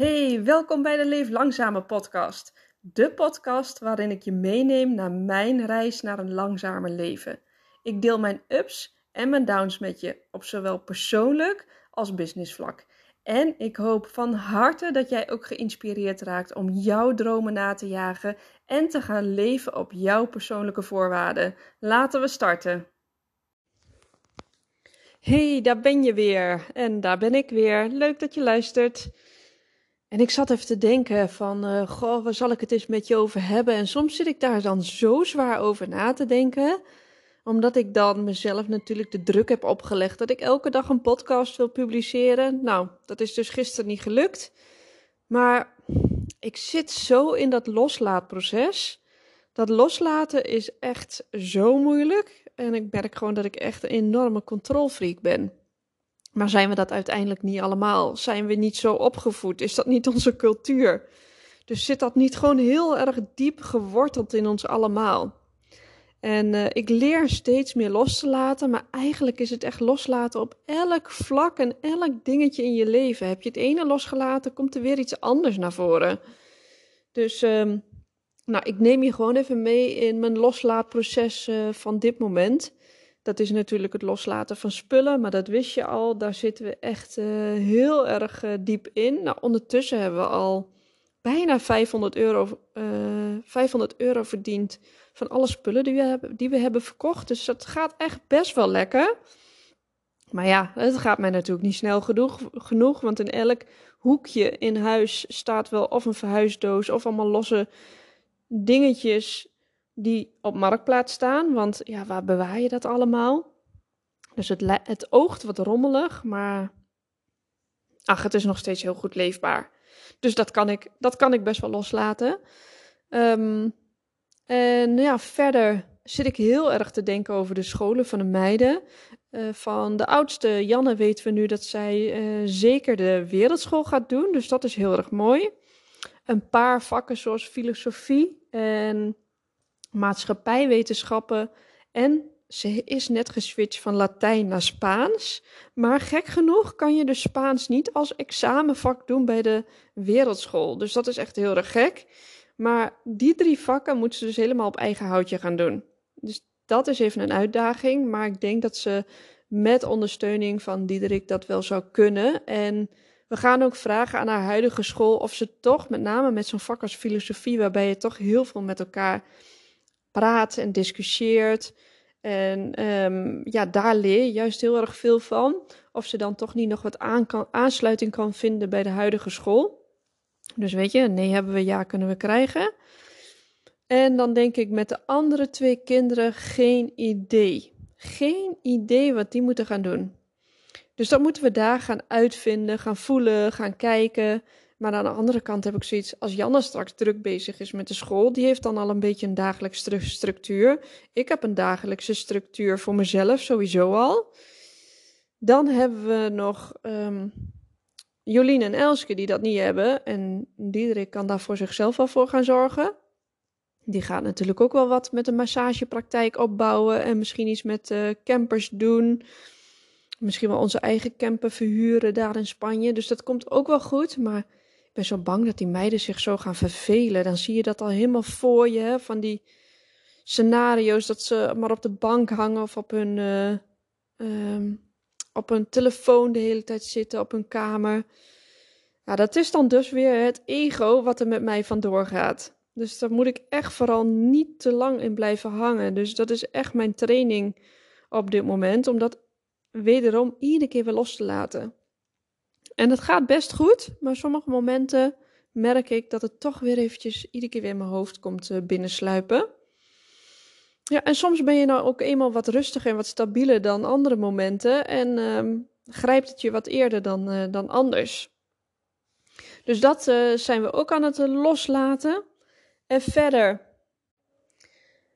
Hey, welkom bij de Leef Langzame podcast. De podcast waarin ik je meeneem naar mijn reis naar een langzamer leven. Ik deel mijn ups en mijn downs met je op zowel persoonlijk als businessvlak. En ik hoop van harte dat jij ook geïnspireerd raakt om jouw dromen na te jagen en te gaan leven op jouw persoonlijke voorwaarden. Laten we starten. Hey, daar ben je weer. En daar ben ik weer. Leuk dat je luistert. En ik zat even te denken van, uh, goh, waar zal ik het eens met je over hebben? En soms zit ik daar dan zo zwaar over na te denken, omdat ik dan mezelf natuurlijk de druk heb opgelegd dat ik elke dag een podcast wil publiceren. Nou, dat is dus gisteren niet gelukt. Maar ik zit zo in dat loslaatproces. Dat loslaten is echt zo moeilijk. En ik merk gewoon dat ik echt een enorme controlfreak ben. Maar zijn we dat uiteindelijk niet allemaal? Zijn we niet zo opgevoed? Is dat niet onze cultuur? Dus zit dat niet gewoon heel erg diep geworteld in ons allemaal? En uh, ik leer steeds meer los te laten, maar eigenlijk is het echt loslaten op elk vlak en elk dingetje in je leven. Heb je het ene losgelaten, komt er weer iets anders naar voren. Dus um, nou, ik neem je gewoon even mee in mijn loslaatproces uh, van dit moment. Dat is natuurlijk het loslaten van spullen, maar dat wist je al. Daar zitten we echt uh, heel erg uh, diep in. Nou, ondertussen hebben we al bijna 500 euro, uh, 500 euro verdiend van alle spullen die we, hebben, die we hebben verkocht. Dus dat gaat echt best wel lekker. Maar ja, het gaat mij natuurlijk niet snel genoeg, genoeg want in elk hoekje in huis staat wel of een verhuisdoos of allemaal losse dingetjes die op marktplaats staan. Want ja, waar bewaar je dat allemaal? Dus het, het oogt wat rommelig, maar ach, het is nog steeds heel goed leefbaar. Dus dat kan ik, dat kan ik best wel loslaten. Um, en ja, verder zit ik heel erg te denken over de scholen van de meiden. Uh, van de oudste, Janne, weten we nu dat zij uh, zeker de wereldschool gaat doen. Dus dat is heel erg mooi. Een paar vakken zoals filosofie en maatschappijwetenschappen. En ze is net geswitcht van Latijn naar Spaans. Maar gek genoeg kan je dus Spaans niet als examenvak doen bij de wereldschool. Dus dat is echt heel erg gek. Maar die drie vakken moeten ze dus helemaal op eigen houtje gaan doen. Dus dat is even een uitdaging. Maar ik denk dat ze met ondersteuning van Diederik dat wel zou kunnen. En we gaan ook vragen aan haar huidige school of ze toch, met name met zo'n vak als filosofie, waarbij je toch heel veel met elkaar praat en discussieert. En um, ja, daar leer je juist heel erg veel van. Of ze dan toch niet nog wat aansluiting kan vinden bij de huidige school. Dus weet je, nee hebben we, ja kunnen we krijgen. En dan denk ik met de andere twee kinderen geen idee. Geen idee wat die moeten gaan doen. Dus dat moeten we daar gaan uitvinden, gaan voelen, gaan kijken. Maar aan de andere kant heb ik zoiets, als Janne straks druk bezig is met de school, die heeft dan al een beetje een dagelijkse structuur. Ik heb een dagelijkse structuur voor mezelf sowieso al. Dan hebben we nog um, Jolien en Elske die dat niet hebben. En Diederik kan daar voor zichzelf wel voor gaan zorgen. Die gaat natuurlijk ook wel wat met een massagepraktijk opbouwen. En misschien iets met uh, campers doen. Misschien wel onze eigen camper verhuren daar in Spanje. Dus dat komt ook wel goed. Maar zo bang dat die meiden zich zo gaan vervelen. Dan zie je dat al helemaal voor je. Van die scenario's dat ze maar op de bank hangen of op hun... Uh, um, op hun telefoon de hele tijd zitten, op hun kamer. Ja, dat is dan dus weer het ego wat er met mij vandoor gaat. Dus daar moet ik echt vooral niet te lang in blijven hangen. Dus dat is echt mijn training op dit moment, om dat wederom iedere keer weer los te laten. En het gaat best goed, maar sommige momenten merk ik dat het toch weer eventjes iedere keer weer in mijn hoofd komt binnensluipen. Ja, en soms ben je nou ook eenmaal wat rustiger en wat stabieler dan andere momenten. En um, grijpt het je wat eerder dan, uh, dan anders. Dus dat uh, zijn we ook aan het loslaten. En verder,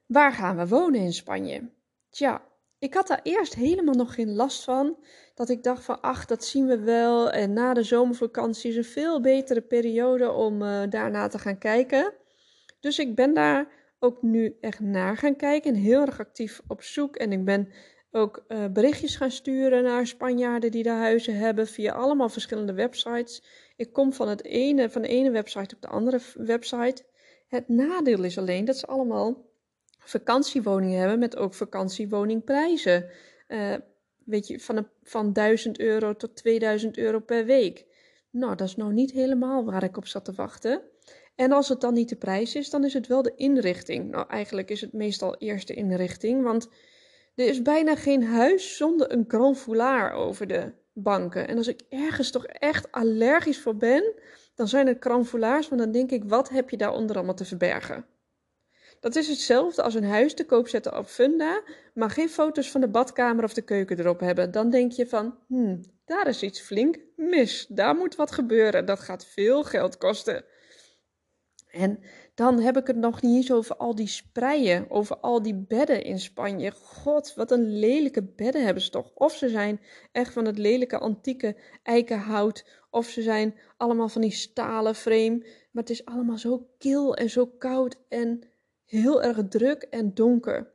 waar gaan we wonen in Spanje? Tja, ik had daar eerst helemaal nog geen last van. Dat ik dacht van, ach, dat zien we wel. En na de zomervakantie is een veel betere periode om uh, daarna te gaan kijken. Dus ik ben daar ook nu echt naar gaan kijken en heel erg actief op zoek. En ik ben ook uh, berichtjes gaan sturen naar Spanjaarden die daar huizen hebben via allemaal verschillende websites. Ik kom van, het ene, van de ene website op de andere website. Het nadeel is alleen dat ze allemaal vakantiewoningen hebben met ook vakantiewoningprijzen. Uh, weet je, van, een, van 1000 euro tot 2000 euro per week. Nou, dat is nou niet helemaal waar ik op zat te wachten. En als het dan niet de prijs is, dan is het wel de inrichting. Nou, eigenlijk is het meestal eerst de inrichting, want er is bijna geen huis zonder een grand over de banken. En als ik ergens toch echt allergisch voor ben, dan zijn het grand want dan denk ik, wat heb je daaronder allemaal te verbergen? Dat is hetzelfde als een huis te koop zetten op Funda, maar geen foto's van de badkamer of de keuken erop hebben. Dan denk je van, hmm, daar is iets flink mis. Daar moet wat gebeuren. Dat gaat veel geld kosten. En dan heb ik het nog niet eens over al die spreien, over al die bedden in Spanje. God, wat een lelijke bedden hebben ze toch. Of ze zijn echt van het lelijke antieke eikenhout, of ze zijn allemaal van die stalen frame. Maar het is allemaal zo kil en zo koud en heel erg druk en donker.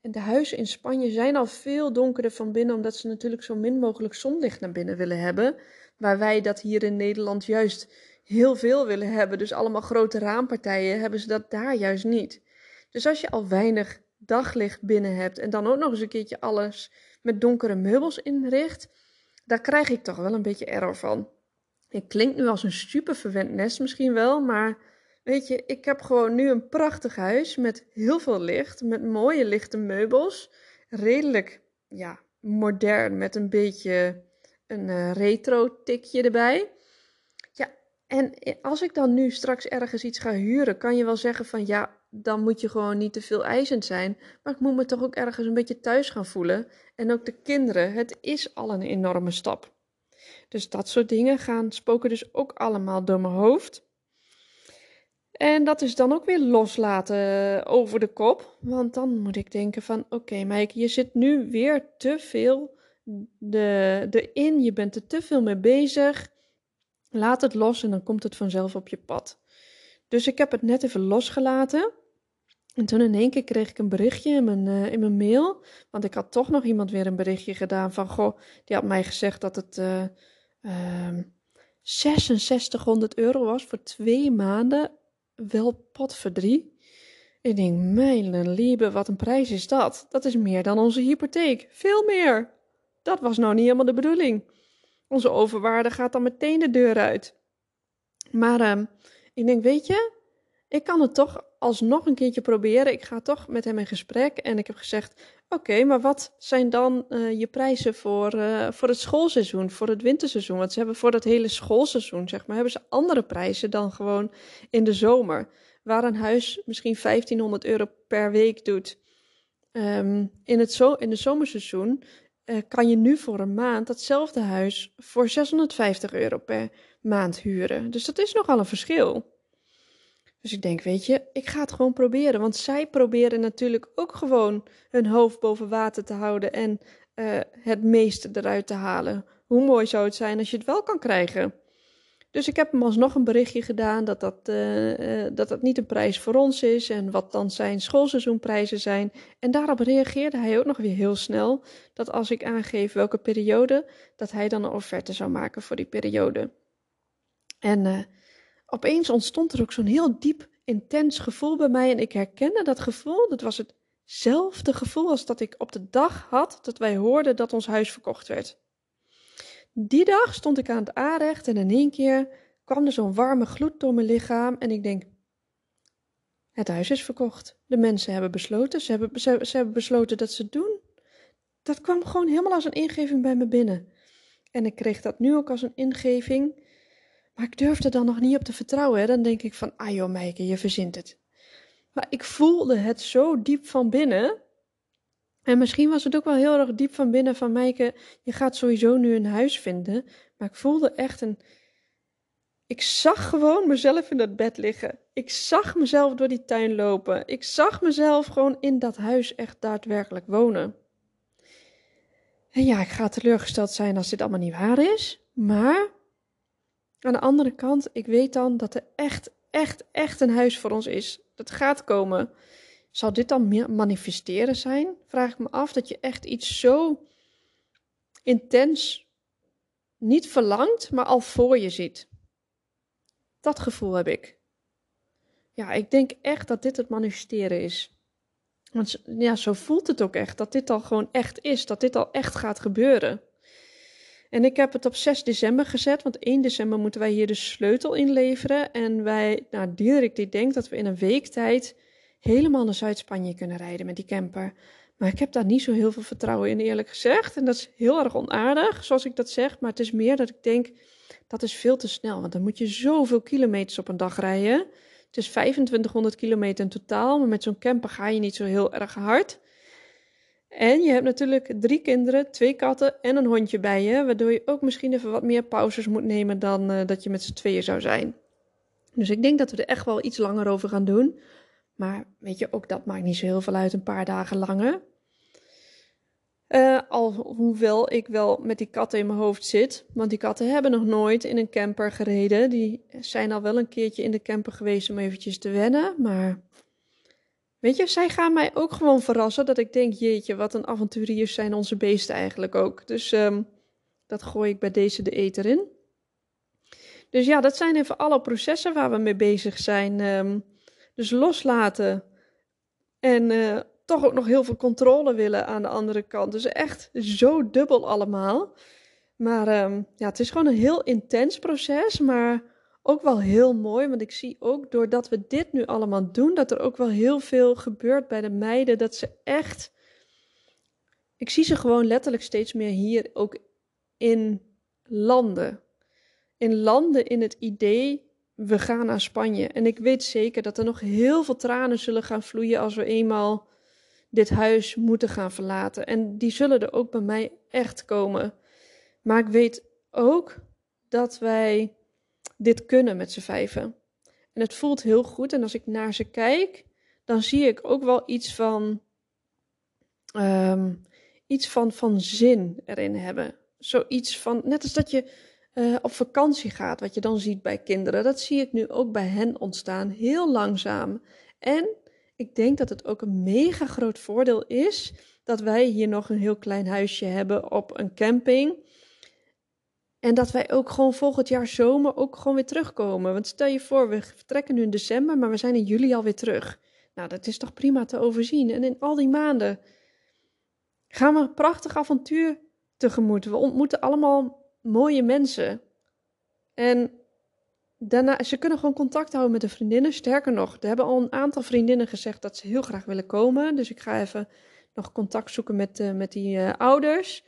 En de huizen in Spanje zijn al veel donkerder van binnen, omdat ze natuurlijk zo min mogelijk zonlicht naar binnen willen hebben. Waar wij dat hier in Nederland juist heel veel willen hebben. Dus allemaal grote raampartijen hebben ze dat daar juist niet. Dus als je al weinig daglicht binnen hebt en dan ook nog eens een keertje alles met donkere meubels inricht, daar krijg ik toch wel een beetje error van. Het klinkt nu als een super verwend nest misschien wel, maar weet je, ik heb gewoon nu een prachtig huis met heel veel licht, met mooie lichte meubels, redelijk ja, modern met een beetje een uh, retro tikje erbij. En als ik dan nu straks ergens iets ga huren, kan je wel zeggen van ja, dan moet je gewoon niet te veel eisend zijn. Maar ik moet me toch ook ergens een beetje thuis gaan voelen. En ook de kinderen, het is al een enorme stap. Dus dat soort dingen gaan spoken dus ook allemaal door mijn hoofd. En dat is dan ook weer loslaten over de kop. Want dan moet ik denken van oké okay, Mike, je zit nu weer te veel de, erin. Je bent er te veel mee bezig. Laat het los en dan komt het vanzelf op je pad. Dus ik heb het net even losgelaten. En toen in één keer kreeg ik een berichtje in mijn, uh, in mijn mail. Want ik had toch nog iemand weer een berichtje gedaan van... Goh, die had mij gezegd dat het uh, uh, 6600 euro was voor twee maanden. Wel potverdrie. Ik denk, mijn lieve, wat een prijs is dat? Dat is meer dan onze hypotheek. Veel meer. Dat was nou niet helemaal de bedoeling. Onze overwaarde gaat dan meteen de deur uit. Maar uh, ik denk, weet je, ik kan het toch alsnog een keertje proberen. Ik ga toch met hem in gesprek en ik heb gezegd: Oké, maar wat zijn dan uh, je prijzen voor, uh, voor het schoolseizoen, voor het winterseizoen? Want ze hebben voor het hele schoolseizoen, zeg maar, hebben ze andere prijzen dan gewoon in de zomer. Waar een huis misschien 1500 euro per week doet. Um, in, het zo in het zomerseizoen uh, kan je nu voor een maand datzelfde huis voor 650 euro per maand huren. Dus dat is nogal een verschil. Dus ik denk, weet je, ik ga het gewoon proberen. Want zij proberen natuurlijk ook gewoon hun hoofd boven water te houden en uh, het meeste eruit te halen. Hoe mooi zou het zijn als je het wel kan krijgen? Dus ik heb hem alsnog een berichtje gedaan dat dat, uh, dat dat niet een prijs voor ons is en wat dan zijn schoolseizoenprijzen zijn. En daarop reageerde hij ook nog weer heel snel dat als ik aangeef welke periode, dat hij dan een offerte zou maken voor die periode. En opeens ontstond er ook zo'n heel diep, intens gevoel bij mij en ik herkende dat gevoel. Dat was hetzelfde gevoel als dat ik op de dag had dat wij hoorden dat ons huis verkocht werd. Die dag stond ik aan het aanrecht en in één keer kwam er zo'n warme gloed door mijn lichaam en ik denk, het huis is verkocht. De mensen hebben besloten, ze hebben, ze, hebben besloten dat ze het doen. Dat kwam gewoon helemaal als een ingeving bij me binnen. En ik kreeg dat nu ook als een ingeving. Maar ik durfde dan nog niet op te vertrouwen. Dan denk ik van, ah joh Meike, je verzint het. Maar ik voelde het zo diep van binnen en misschien was het ook wel heel erg diep van binnen van Meike, je gaat sowieso nu een huis vinden. Maar ik voelde echt een. Ik zag gewoon mezelf in dat bed liggen. Ik zag mezelf door die tuin lopen. Ik zag mezelf gewoon in dat huis echt daadwerkelijk wonen. En ja, ik ga teleurgesteld zijn als dit allemaal niet waar is. Maar aan de andere kant, ik weet dan dat er echt, echt, echt een huis voor ons is. Dat gaat komen. Zal dit dan manifesteren zijn? Vraag ik me af dat je echt iets zo intens niet verlangt, maar al voor je ziet. Dat gevoel heb ik. Ja, ik denk echt dat dit het manifesteren is. Want ja, zo voelt het ook echt. Dat dit al gewoon echt is. Dat dit al echt gaat gebeuren. En ik heb het op 6 december gezet, want 1 december moeten wij hier de sleutel inleveren. En wij, nou, Diederik die denkt dat we in een week tijd helemaal naar Zuid-Spanje kunnen rijden met die camper. Maar ik heb daar niet zo heel veel vertrouwen in, eerlijk gezegd. En dat is heel erg onaardig, zoals ik dat zeg. Maar het is meer dat ik denk, dat is veel te snel. Want dan moet je zoveel kilometers op een dag rijden. Het is 2500 kilometer in totaal, maar met zo'n camper ga je niet zo heel erg hard. En je hebt natuurlijk drie kinderen, twee katten en een hondje bij je, waardoor je ook misschien even wat meer pauzes moet nemen dan uh, dat je met z'n tweeën zou zijn. Dus ik denk dat we er echt wel iets langer over gaan doen. Maar weet je, ook dat maakt niet zo heel veel uit, een paar dagen langer. Uh, al hoewel ik wel met die katten in mijn hoofd zit. Want die katten hebben nog nooit in een camper gereden. Die zijn al wel een keertje in de camper geweest om eventjes te wennen. Maar weet je, zij gaan mij ook gewoon verrassen. Dat ik denk, jeetje, wat een avonturiers zijn onze beesten eigenlijk ook. Dus um, dat gooi ik bij deze de eter in. Dus ja, dat zijn even alle processen waar we mee bezig zijn. Um, dus loslaten. En uh, toch ook nog heel veel controle willen aan de andere kant. Dus echt zo dubbel allemaal. Maar um, ja, het is gewoon een heel intens proces, maar ook wel heel mooi. Want ik zie ook doordat we dit nu allemaal doen, dat er ook wel heel veel gebeurt bij de meiden. Dat ze echt. Ik zie ze gewoon letterlijk steeds meer hier ook in landen. In landen in het idee we gaan naar Spanje. En ik weet zeker dat er nog heel veel tranen zullen gaan vloeien als we eenmaal dit huis moeten gaan verlaten. En die zullen er ook bij mij echt komen. Maar ik weet ook dat wij dit kunnen met z'n vijven. En het voelt heel goed. En als ik naar ze kijk, dan zie ik ook wel iets van. Um, iets van, van zin erin hebben. Zoiets van. Net als dat je uh, op vakantie gaat, wat je dan ziet bij kinderen. Dat zie ik nu ook bij hen ontstaan, heel langzaam. En ik denk dat het ook een mega groot voordeel is dat wij hier nog een heel klein huisje hebben op een camping. En dat wij ook gewoon volgend jaar zomer ook gewoon weer terugkomen. Want stel je voor, we vertrekken nu in december, maar we zijn in juli alweer terug. Nou, dat is toch prima te overzien. En in al die maanden gaan we een prachtig avontuur tegemoet. We ontmoeten allemaal mooie mensen. En daarna, ze kunnen gewoon contact houden met de vriendinnen. Sterker nog, er hebben al een aantal vriendinnen gezegd dat ze heel graag willen komen. Dus ik ga even nog contact zoeken met, uh, met die uh, ouders.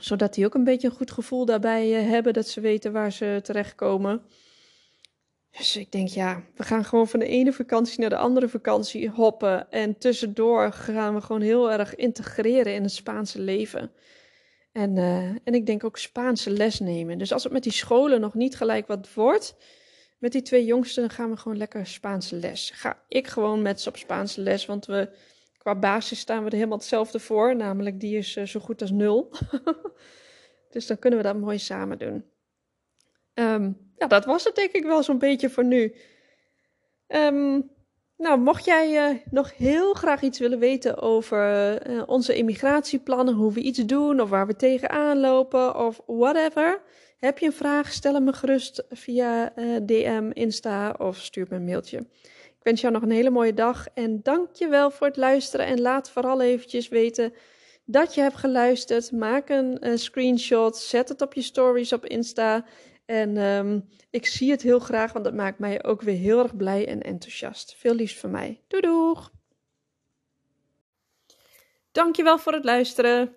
Zodat die ook een beetje een goed gevoel daarbij uh, hebben. Dat ze weten waar ze terechtkomen. Dus ik denk, ja, we gaan gewoon van de ene vakantie naar de andere vakantie hoppen. En tussendoor gaan we gewoon heel erg integreren in het Spaanse leven. En, uh, en ik denk ook Spaanse les nemen. Dus als het met die scholen nog niet gelijk wat wordt, met die twee jongsten, dan gaan we gewoon lekker Spaanse les. Ga ik gewoon met ze op Spaanse les, want we, qua basis staan we er helemaal hetzelfde voor. Namelijk, die is uh, zo goed als nul. dus dan kunnen we dat mooi samen doen. Um, ja, dat was het denk ik wel zo'n beetje voor nu. Um, nou, mocht jij uh, nog heel graag iets willen weten over uh, onze immigratieplannen, hoe we iets doen of waar we tegenaan lopen of whatever, heb je een vraag, stel hem me gerust via eh, DM, Insta of stuur me een mailtje. Wens jou nog een hele mooie dag en dank je wel voor het luisteren en laat vooral eventjes weten dat je hebt geluisterd. Maak een screenshot, zet het op je stories op Insta en um, ik zie het heel graag, want dat maakt mij ook weer heel erg blij en enthousiast. Veel liefst van mij. Doei doeg! Dankjewel voor het luisteren.